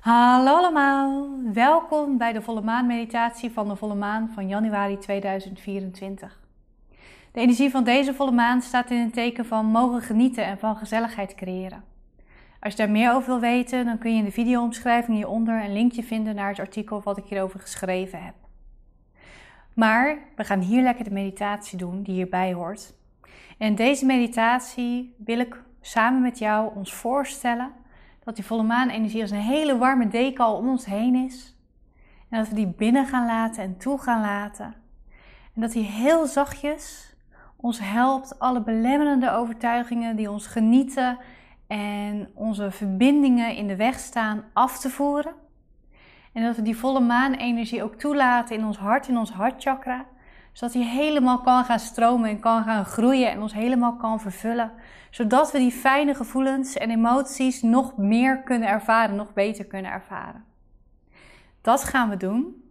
Hallo allemaal, welkom bij de volle maan meditatie van de volle maan van januari 2024. De energie van deze volle maan staat in een teken van mogen genieten en van gezelligheid creëren. Als je daar meer over wil weten, dan kun je in de videoomschrijving hieronder een linkje vinden naar het artikel wat ik hierover geschreven heb. Maar we gaan hier lekker de meditatie doen die hierbij hoort. En deze meditatie wil ik samen met jou ons voorstellen dat die volle maanenergie als een hele warme deken om ons heen is. En dat we die binnen gaan laten en toe gaan laten. En dat die heel zachtjes ons helpt alle belemmerende overtuigingen die ons genieten en onze verbindingen in de weg staan af te voeren. En dat we die volle maanenergie ook toelaten in ons hart, in ons hartchakra. Zodat die helemaal kan gaan stromen en kan gaan groeien en ons helemaal kan vervullen. Zodat we die fijne gevoelens en emoties nog meer kunnen ervaren, nog beter kunnen ervaren. Dat gaan we doen.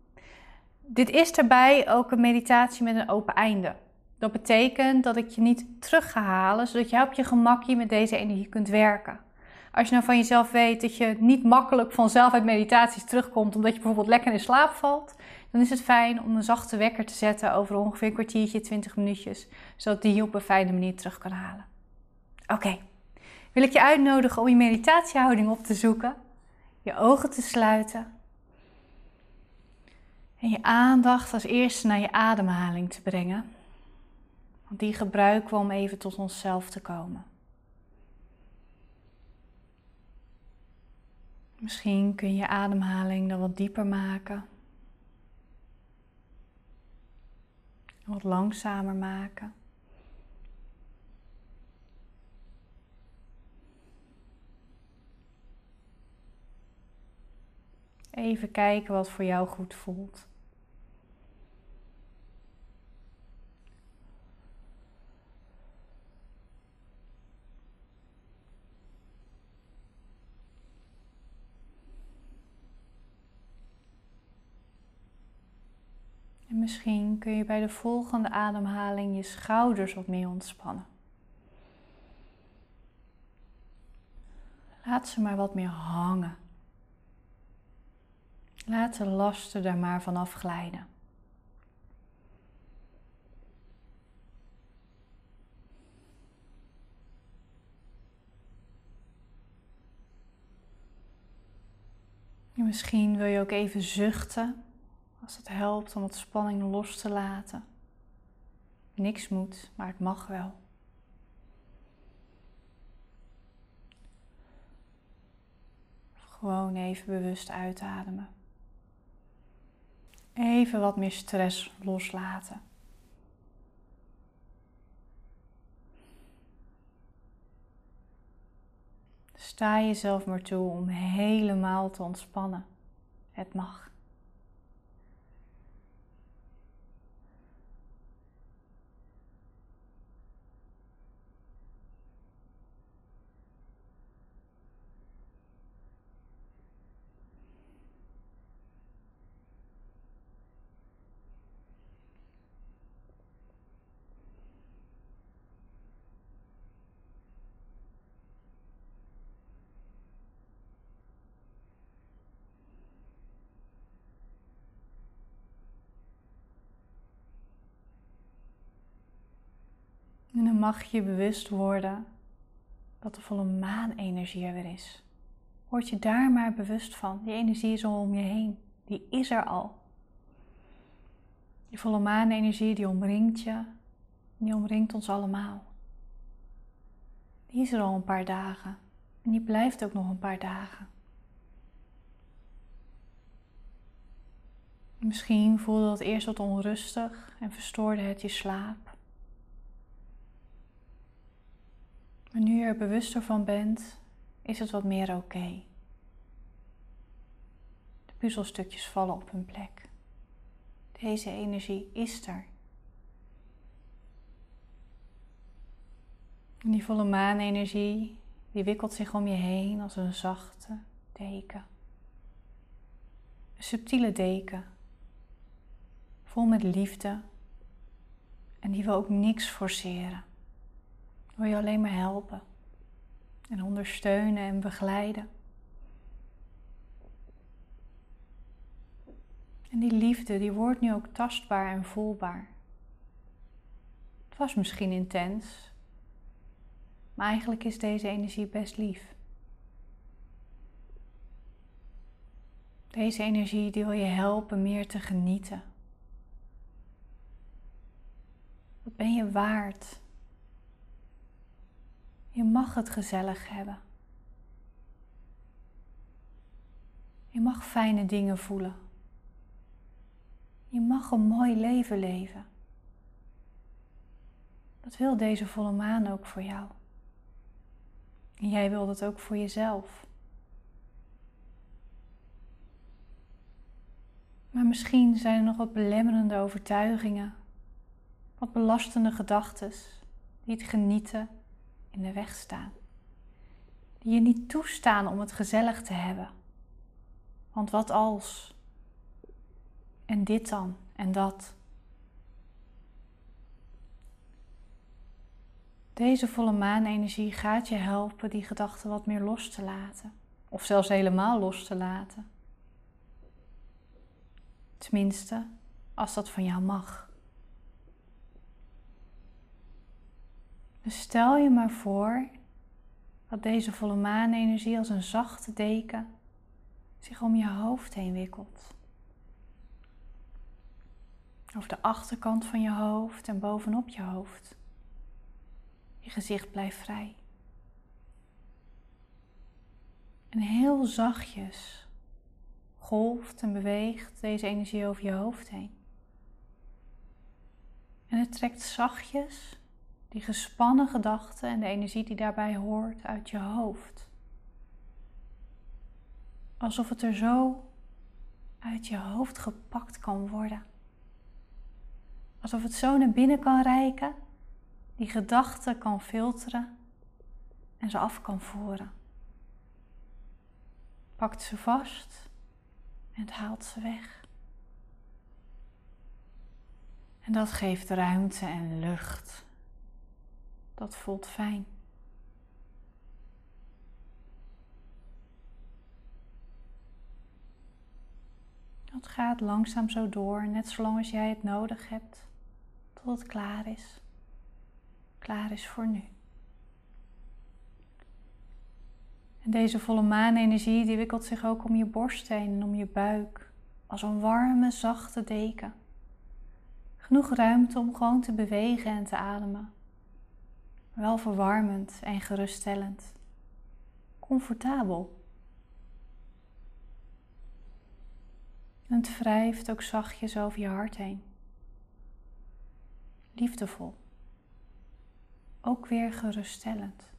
Dit is daarbij ook een meditatie met een open einde. Dat betekent dat ik je niet terug ga halen, zodat jij op je gemakje met deze energie kunt werken. Als je nou van jezelf weet dat je niet makkelijk vanzelf uit meditaties terugkomt, omdat je bijvoorbeeld lekker in slaap valt, dan is het fijn om een zachte wekker te zetten over ongeveer een kwartiertje, 20 minuutjes, zodat die je op een fijne manier terug kan halen. Oké, wil ik je uitnodigen om je meditatiehouding op te zoeken, je ogen te sluiten en je aandacht als eerste naar je ademhaling te brengen. Want die gebruiken we om even tot onszelf te komen. Misschien kun je je ademhaling dan wat dieper maken. Wat langzamer maken. Even kijken wat voor jou goed voelt. En misschien kun je bij de volgende ademhaling je schouders wat meer ontspannen. Laat ze maar wat meer hangen. Laat de lasten daar maar van afglijden. misschien wil je ook even zuchten als het helpt om wat spanning los te laten. Niks moet, maar het mag wel. Gewoon even bewust uitademen. Even wat meer stress loslaten. Sta jezelf maar toe om helemaal te ontspannen. Het mag. Mag je bewust worden dat de volle maanenergie er weer is. Word je daar maar bewust van. Die energie is al om je heen. Die is er al. Die volle maanenergie die omringt je. Die omringt ons allemaal. Die is er al een paar dagen. En die blijft ook nog een paar dagen. Misschien voelde dat eerst wat onrustig en verstoorde het je slaap. Maar nu je er bewuster van bent, is het wat meer oké. De puzzelstukjes vallen op hun plek. Deze energie is er. En die volle maanenergie, die wikkelt zich om je heen als een zachte deken. Een subtiele deken, vol met liefde en die wil ook niks forceren wil je alleen maar helpen en ondersteunen en begeleiden. En die liefde, die wordt nu ook tastbaar en voelbaar. Het was misschien intens, maar eigenlijk is deze energie best lief. Deze energie die wil je helpen meer te genieten. Wat ben je waard? Je mag het gezellig hebben. Je mag fijne dingen voelen. Je mag een mooi leven leven. Dat wil deze volle maan ook voor jou. En jij wil dat ook voor jezelf. Maar misschien zijn er nog wat belemmerende overtuigingen, wat belastende gedachten die het genieten in de weg staan. Die je niet toestaan om het gezellig te hebben. Want wat als? En dit dan en dat. Deze volle maanenergie gaat je helpen die gedachten wat meer los te laten. Of zelfs helemaal los te laten. Tenminste, als dat van jou mag. Dus stel je maar voor dat deze volle maanenergie als een zachte deken zich om je hoofd heen wikkelt. Over de achterkant van je hoofd en bovenop je hoofd. Je gezicht blijft vrij. En heel zachtjes golft en beweegt deze energie over je hoofd heen. En het trekt zachtjes die gespannen gedachten en de energie die daarbij hoort uit je hoofd. Alsof het er zo uit je hoofd gepakt kan worden. Alsof het zo naar binnen kan reiken, die gedachten kan filteren en ze af kan voeren. Pakt ze vast en haalt ze weg. En dat geeft ruimte en lucht. Dat voelt fijn. Dat gaat langzaam zo door, net zolang als jij het nodig hebt, tot het klaar is. Klaar is voor nu. En deze volle maanenergie die wikkelt zich ook om je borst heen en om je buik, als een warme, zachte deken. Genoeg ruimte om gewoon te bewegen en te ademen. Wel verwarmend en geruststellend. Comfortabel. En het wrijft ook zachtjes over je hart heen. Liefdevol. Ook weer geruststellend.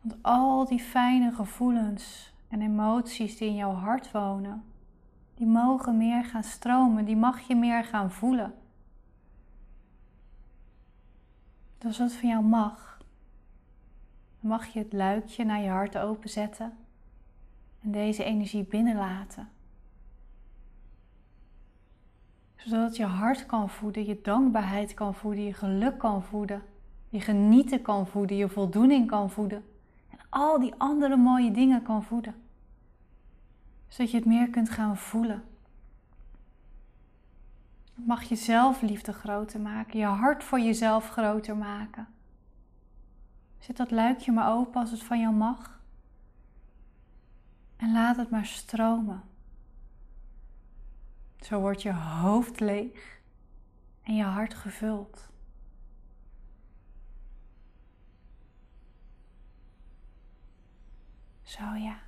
Want al die fijne gevoelens en emoties die in jouw hart wonen, die mogen meer gaan stromen, die mag je meer gaan voelen. Dus het van jou mag, dan mag je het luikje naar je hart openzetten en deze energie binnenlaten. Zodat je hart kan voeden, je dankbaarheid kan voeden, je geluk kan voeden, je genieten kan voeden, je voldoening kan voeden en al die andere mooie dingen kan voeden. Zodat je het meer kunt gaan voelen. Mag je zelfliefde groter maken, je hart voor jezelf groter maken. Zet dat luikje maar open als het van jou mag. En laat het maar stromen. Zo wordt je hoofd leeg en je hart gevuld. Zo ja.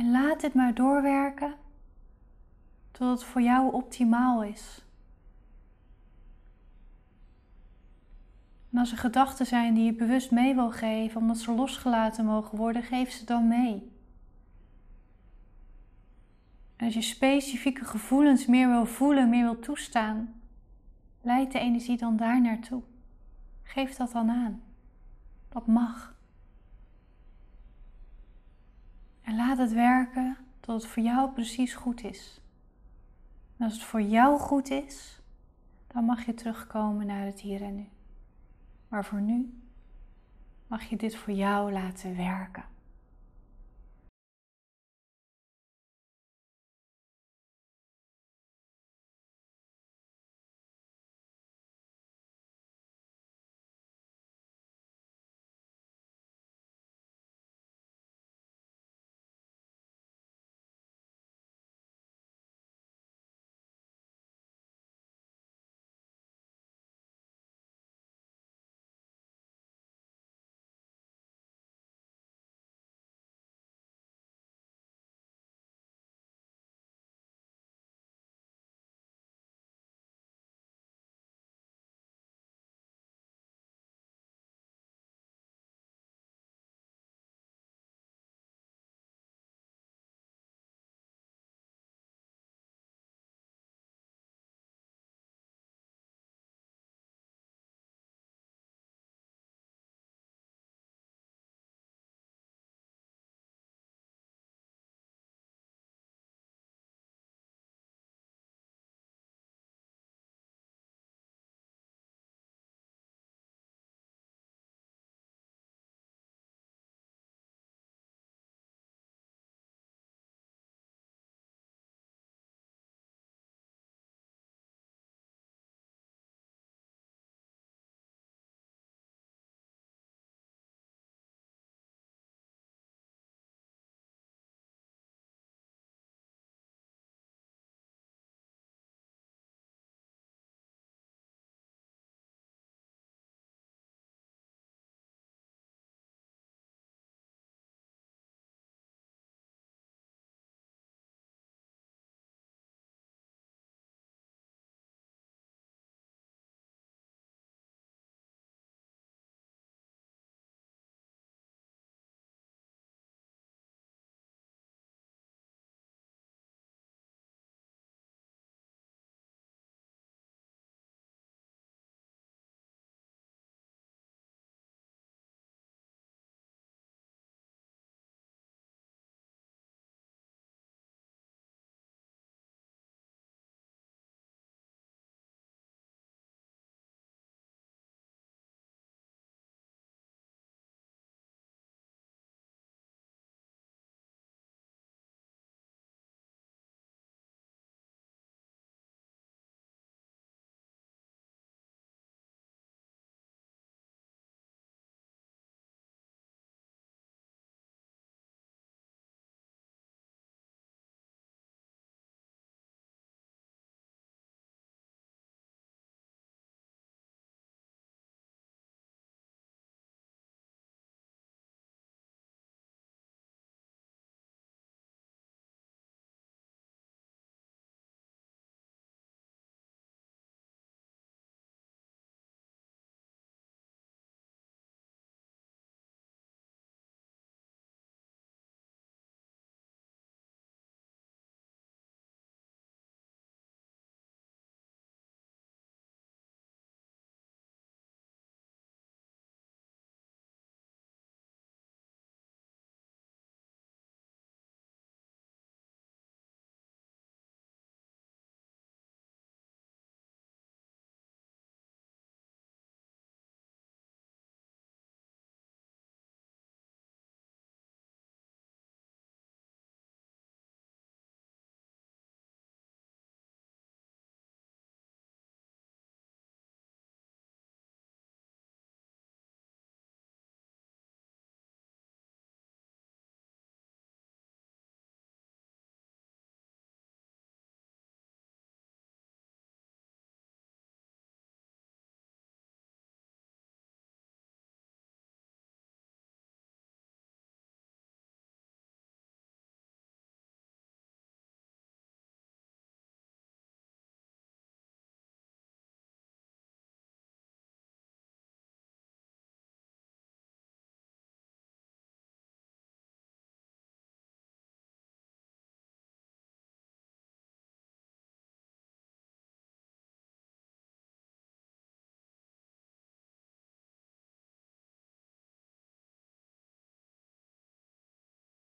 En laat dit maar doorwerken tot het voor jou optimaal is. En als er gedachten zijn die je bewust mee wil geven, omdat ze losgelaten mogen worden, geef ze dan mee. En als je specifieke gevoelens meer wil voelen, meer wil toestaan, leid de energie dan daar naartoe. Geef dat dan aan. Dat mag. En laat het werken tot het voor jou precies goed is. En als het voor jou goed is, dan mag je terugkomen naar het hier en nu. Maar voor nu, mag je dit voor jou laten werken.